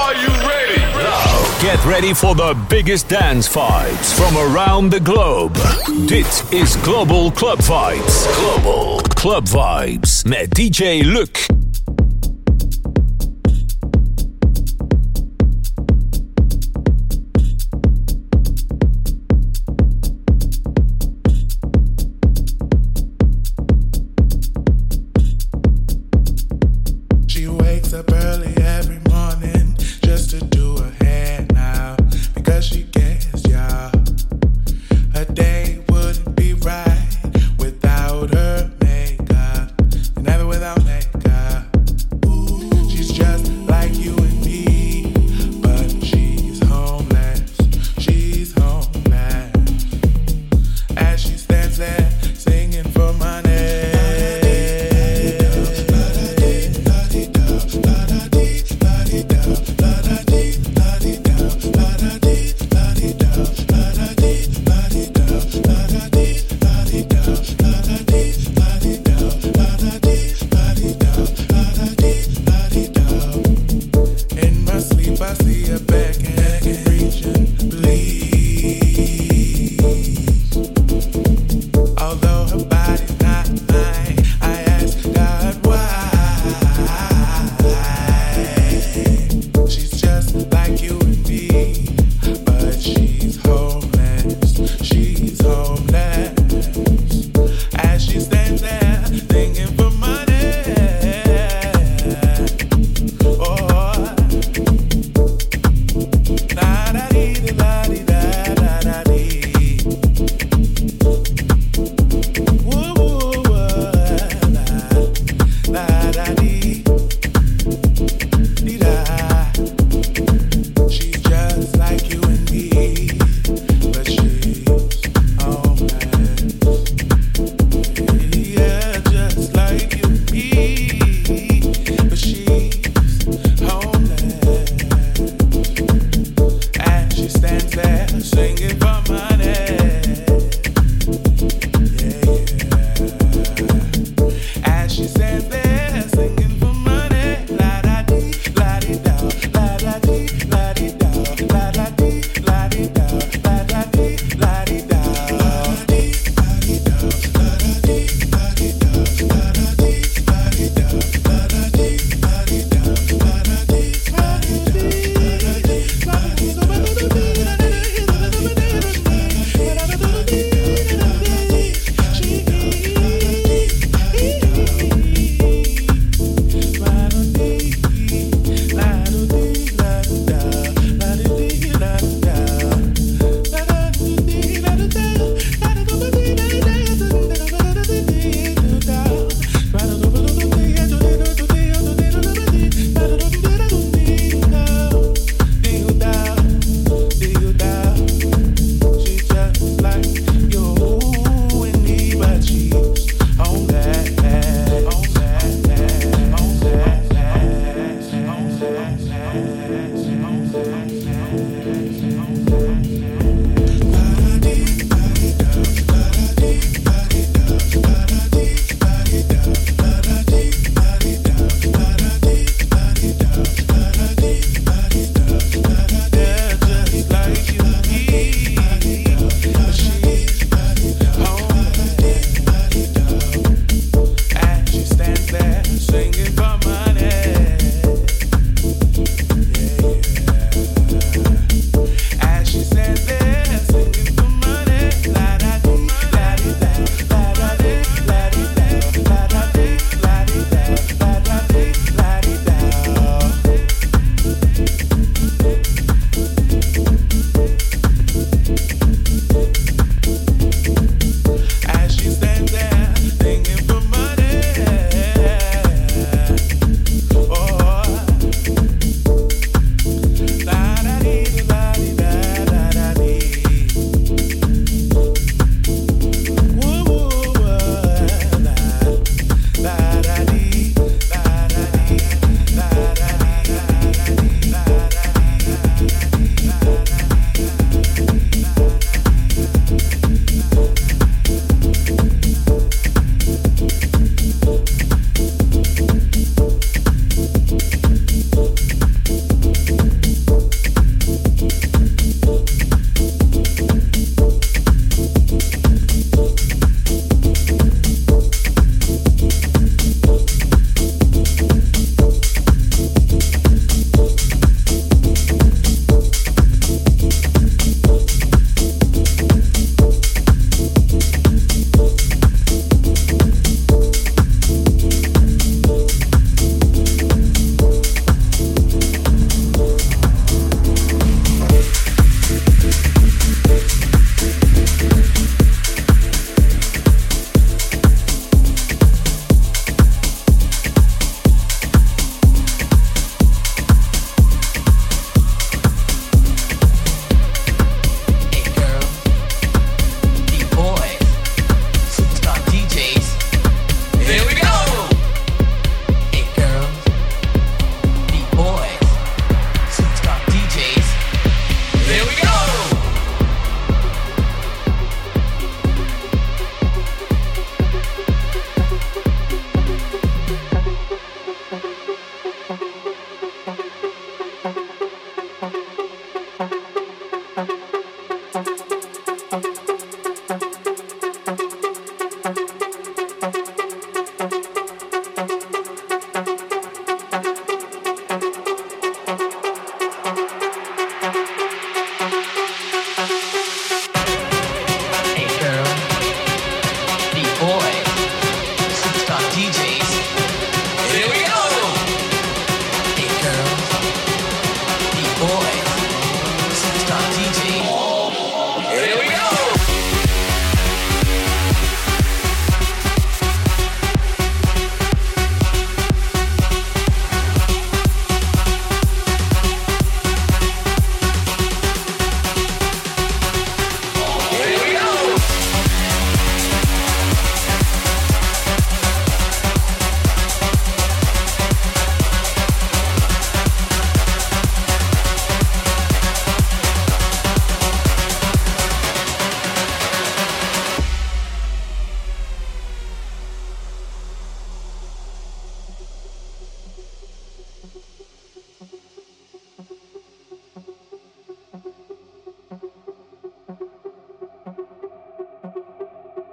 Are you ready? Now, get ready for the biggest dance vibes from around the globe. Dit is Global Club Vibes. Global Club Vibes met DJ Luc.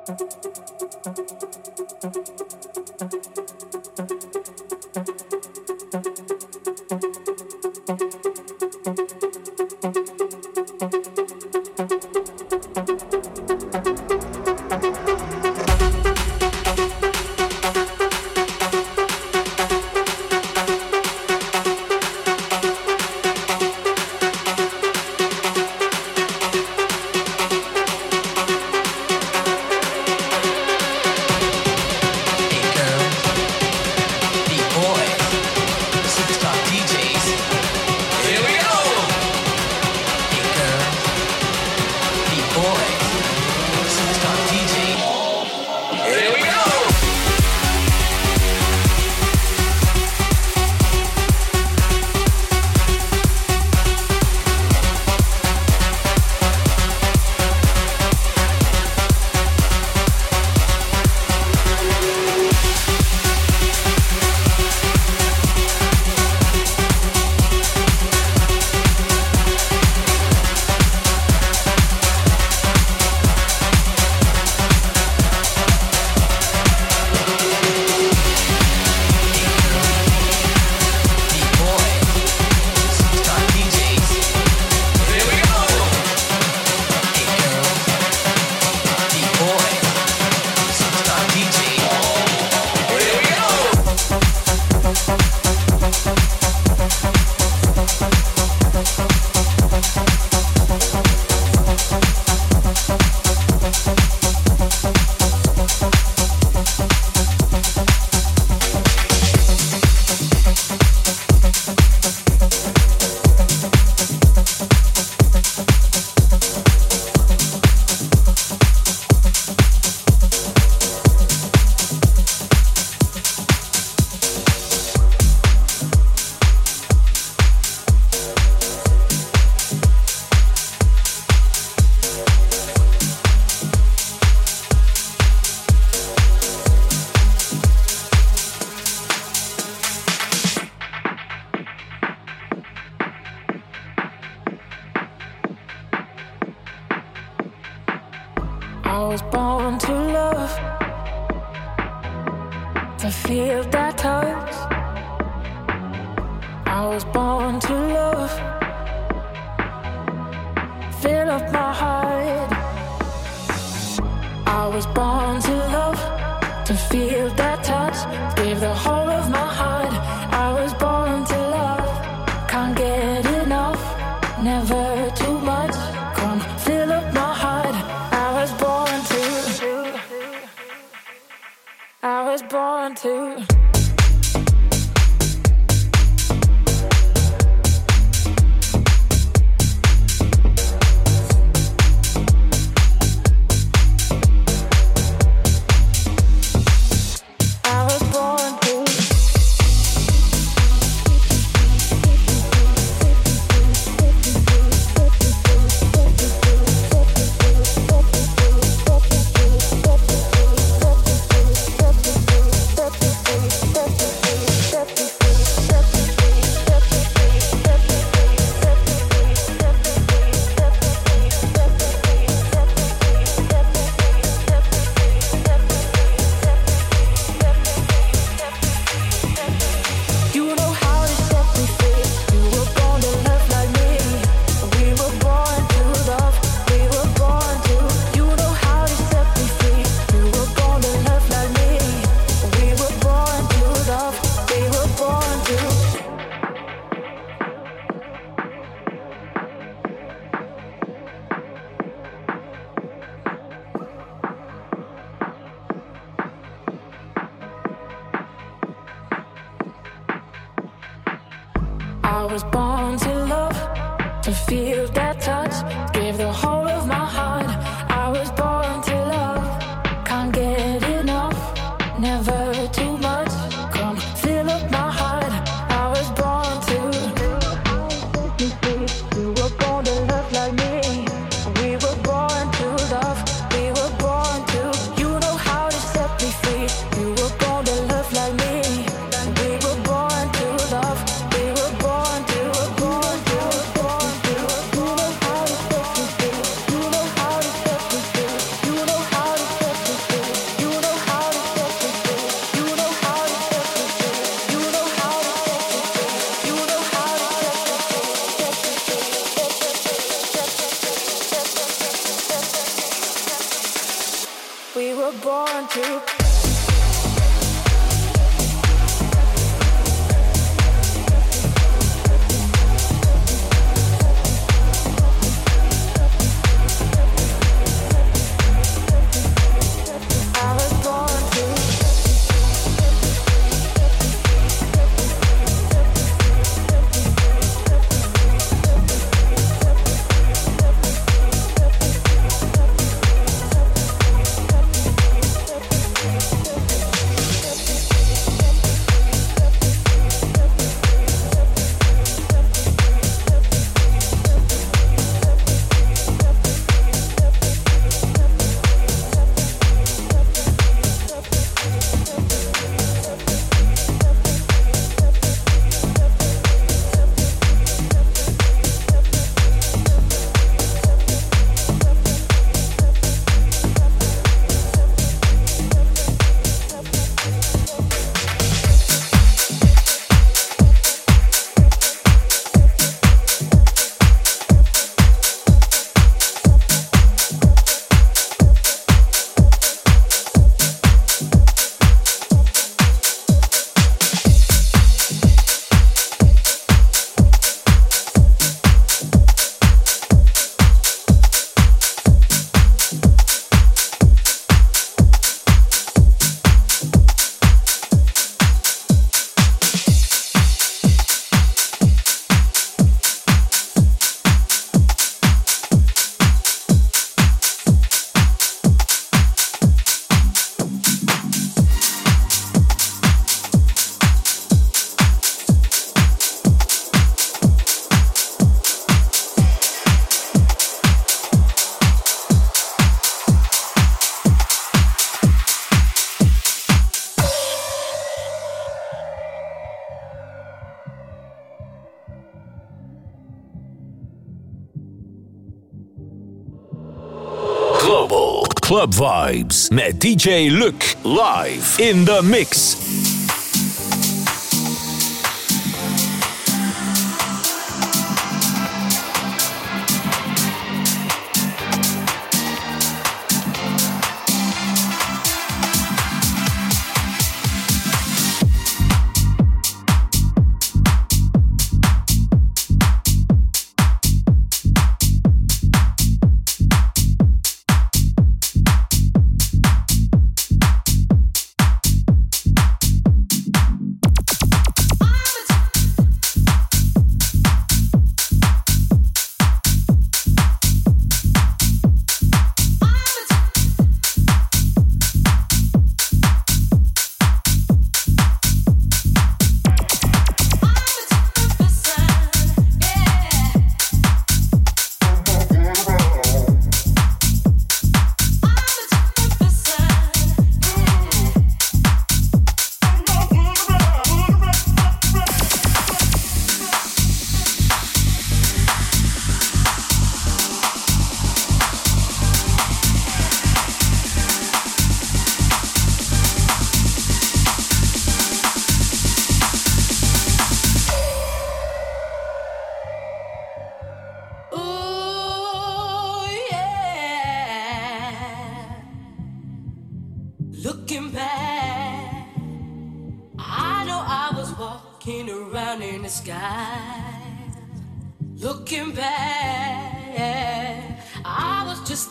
thank you Club Vibes met DJ Luc live in the mix.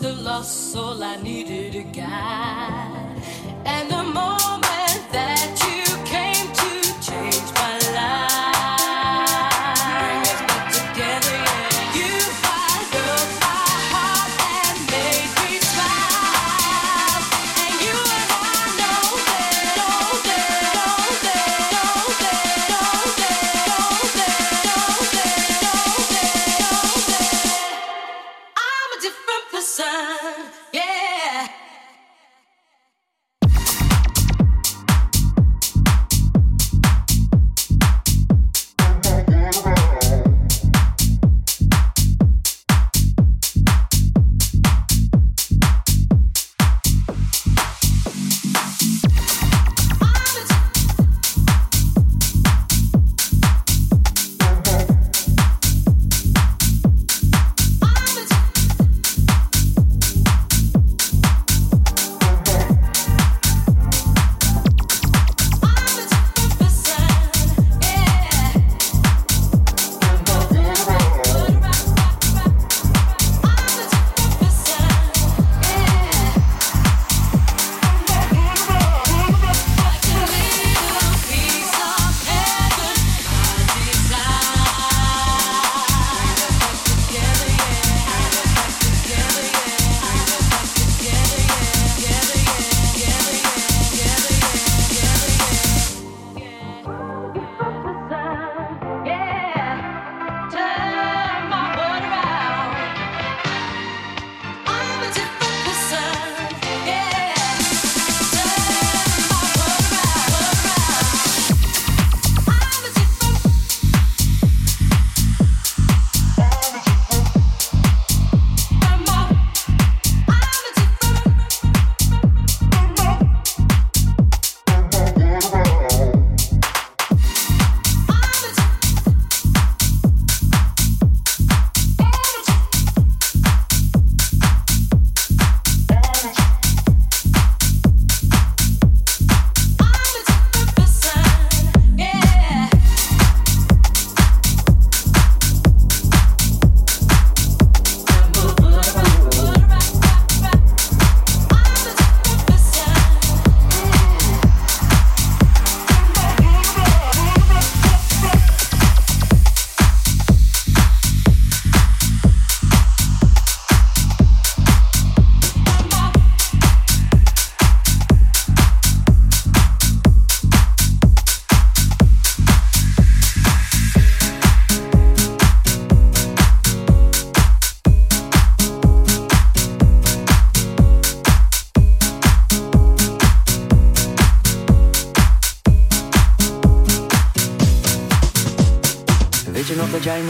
Weet je nog dat jij me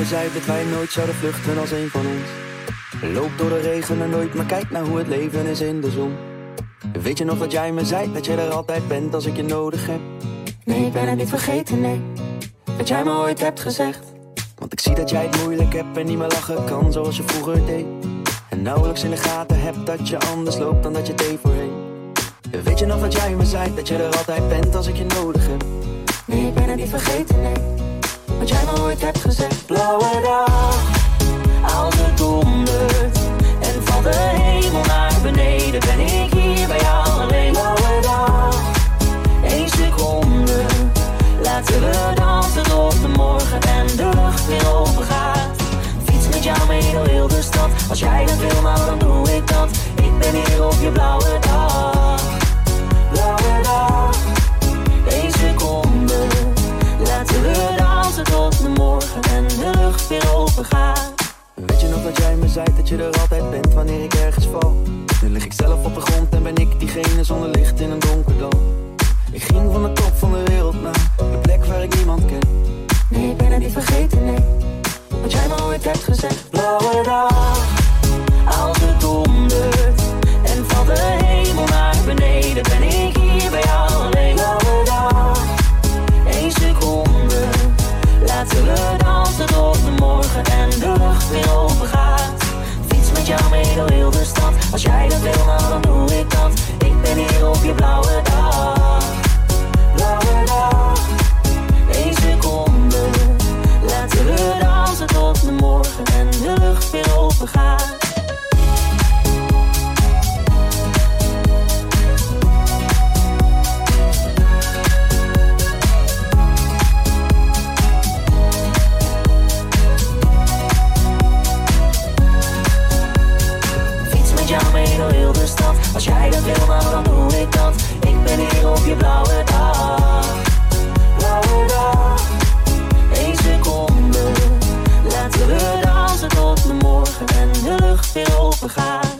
zei dat wij nooit zouden vluchten als een van ons? Loop door de regen en nooit, maar kijk naar hoe het leven is in de zon. Weet je nog dat jij me zei dat je er altijd bent als ik je nodig heb? Nee, ik ben het niet vergeten, nee. Wat jij me ooit hebt gezegd. Want ik zie dat jij het moeilijk hebt en niet meer lachen kan zoals je vroeger deed. En nauwelijks in de gaten hebt dat je anders loopt dan dat je deed voorheen. Weet je nog dat jij me zei dat je er altijd bent als ik je nodig heb? Nee, ik ben het niet vergeten, nee. Jij me ooit hebt gezegd. Blauwe dag, als het dondert. En van de hemel naar beneden ben ik hier bij jou alleen. Blauwe dag, één seconde. Laten we dansen tot de morgen en de lucht weer open gaat. Fiets met jou mee door heel de stad. Als jij dat wil, nou dan doe ik dat. Ik ben hier op je blauwe dag. Blauwe dag, één seconde. Laten we dansen de morgen en de lucht weer open gaat. Weet je nog dat jij me zei dat je er altijd bent wanneer ik ergens val? Nu lig ik zelf op de grond en ben ik diegene zonder licht in een donker dal. Ik ging van de top van de wereld naar de plek waar ik niemand ken. Nee, ik ben het niet vergeten, nee. Wat jij me ooit hebt gezegd. Blauwe dag, als het dondert. En van de hemel naar beneden ben ik hier bij jou alleen. Blauwe dag, één seconde. Laten we dansen tot de morgen en de lucht weer open gaat. Fiets met jou mee door heel de stad. Als jij dat wil, nou dan doe ik dat. Ik ben hier op je blauwe dag. Blauwe dag, één seconde. Laten we dansen tot de morgen en de lucht weer open Als jij dat wil, nou dan doe ik dat. Ik ben hier op je blauwe dag. Blauwe dag, één seconde. Laten we dansen tot de morgen en de lucht weer open gaat.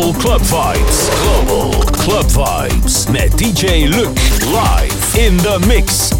Global Club Vibes. Global Club Vibes met DJ Luc live in the mix.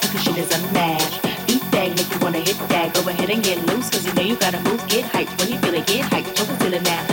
because shit is a match. Beat that, make you wanna hit that. Go ahead and get loose, cause you know you gotta move, get hyped. When you feel it, get hyped. Choke till it now.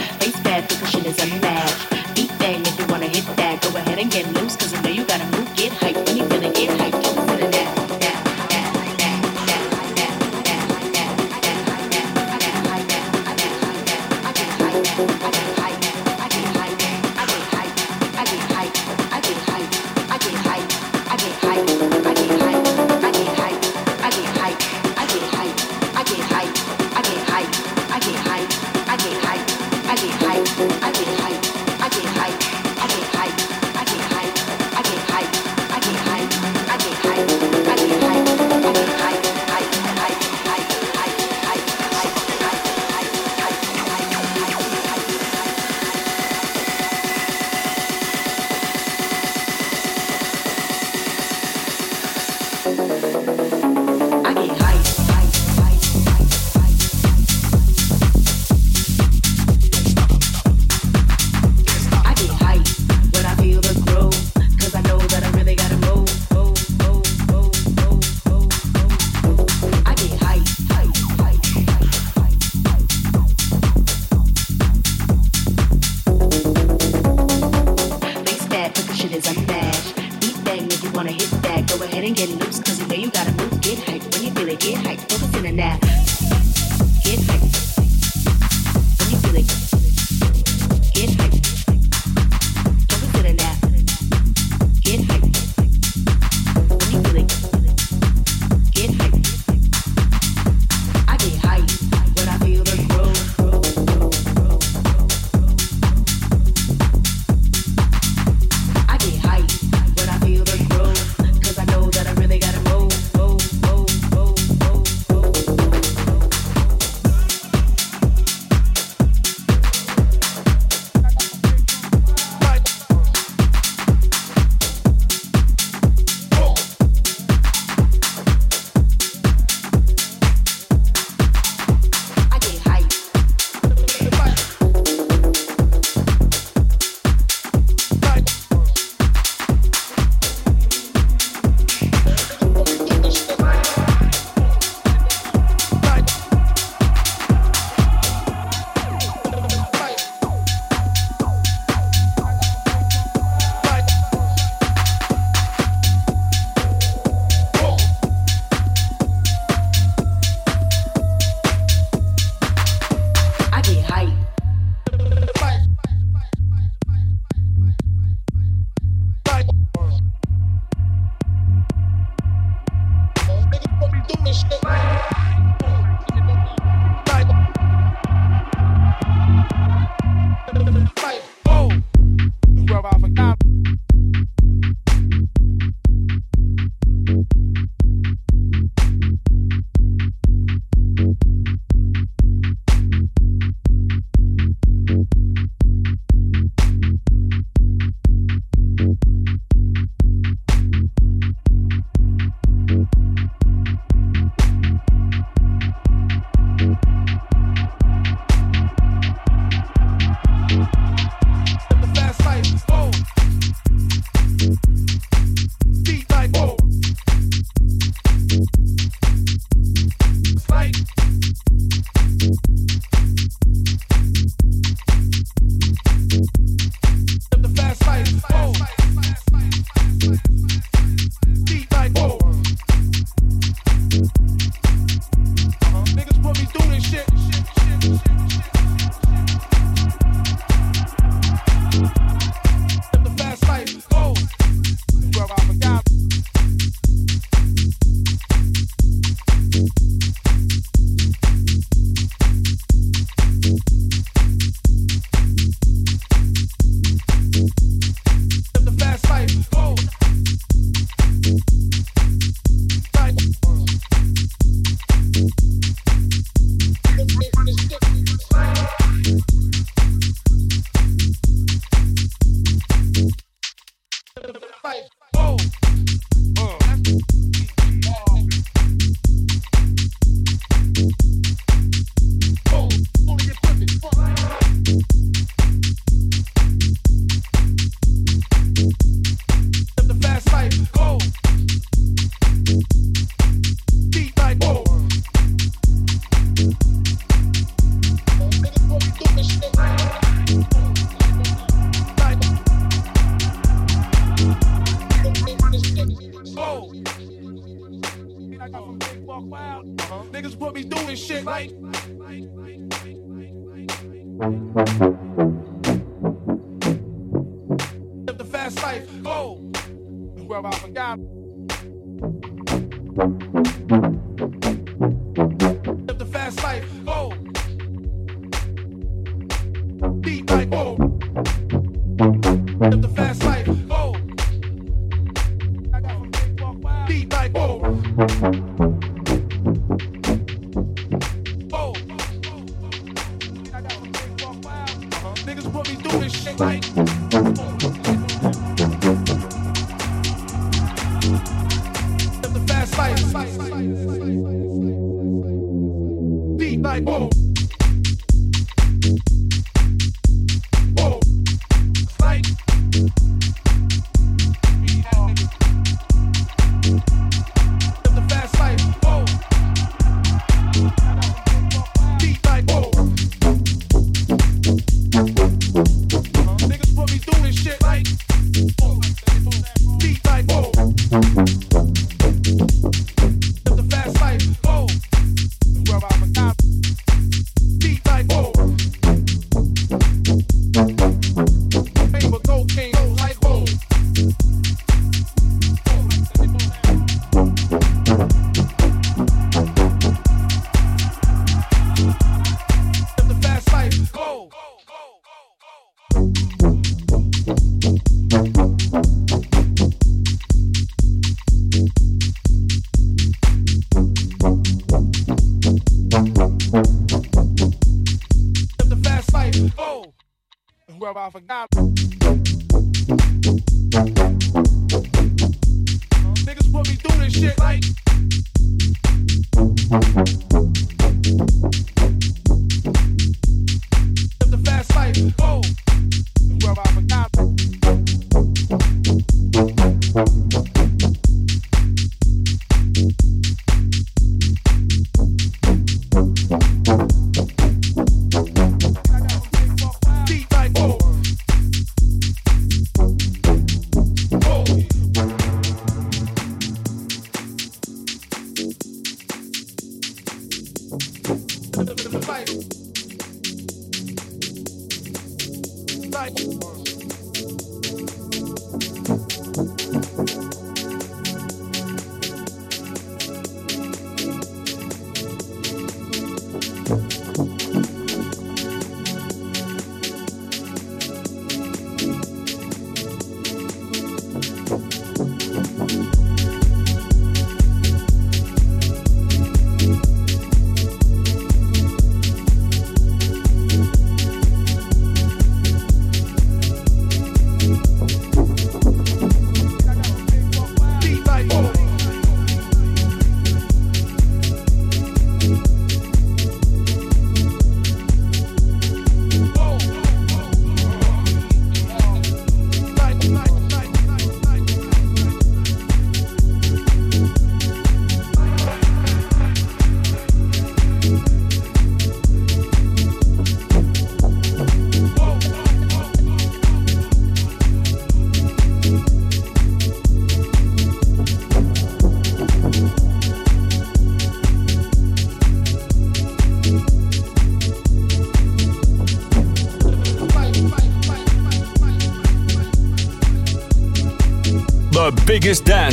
Biggest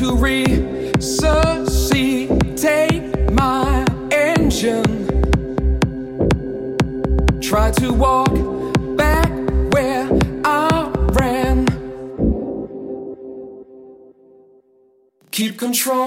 To resuscitate my engine. Try to walk back where I ran. Keep control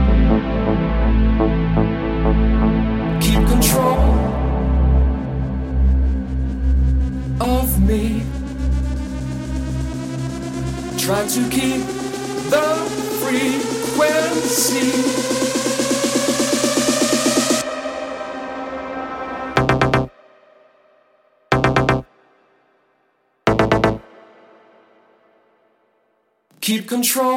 Try to keep the frequency. Keep control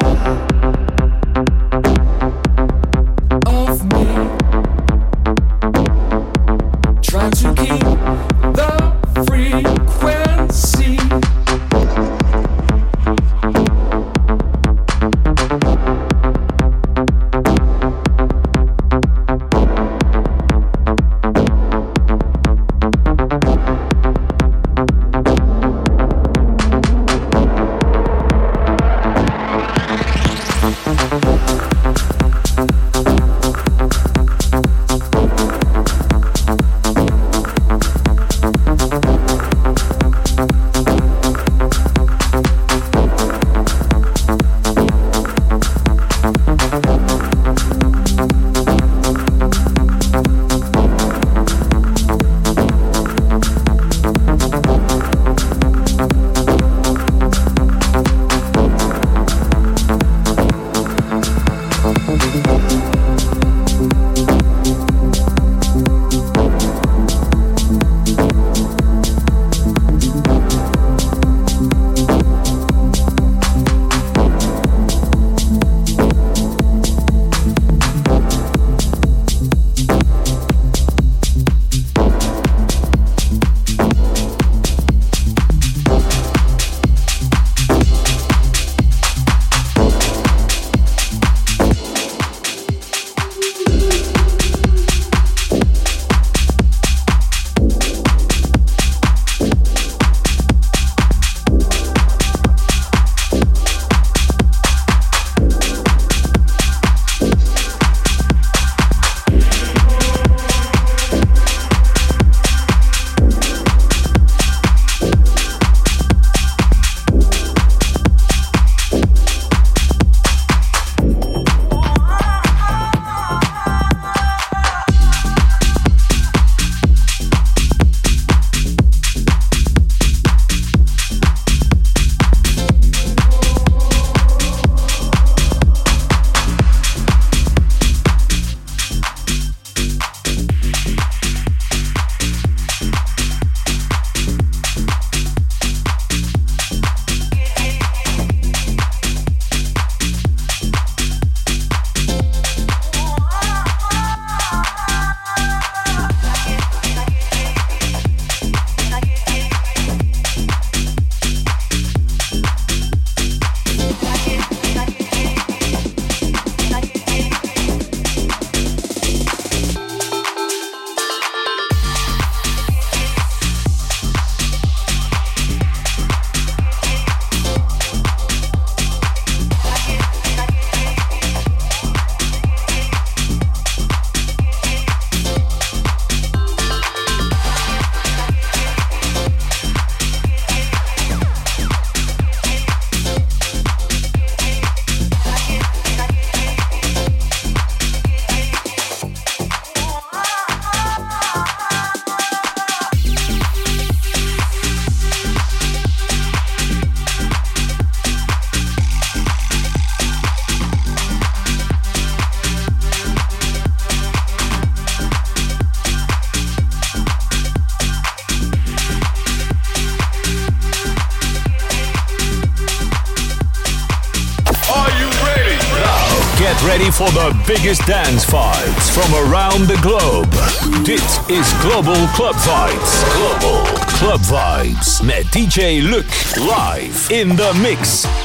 biggest dance vibes from around the globe. Dit is Global Club Vibes. Global Club Vibes met DJ Luc live in the mix.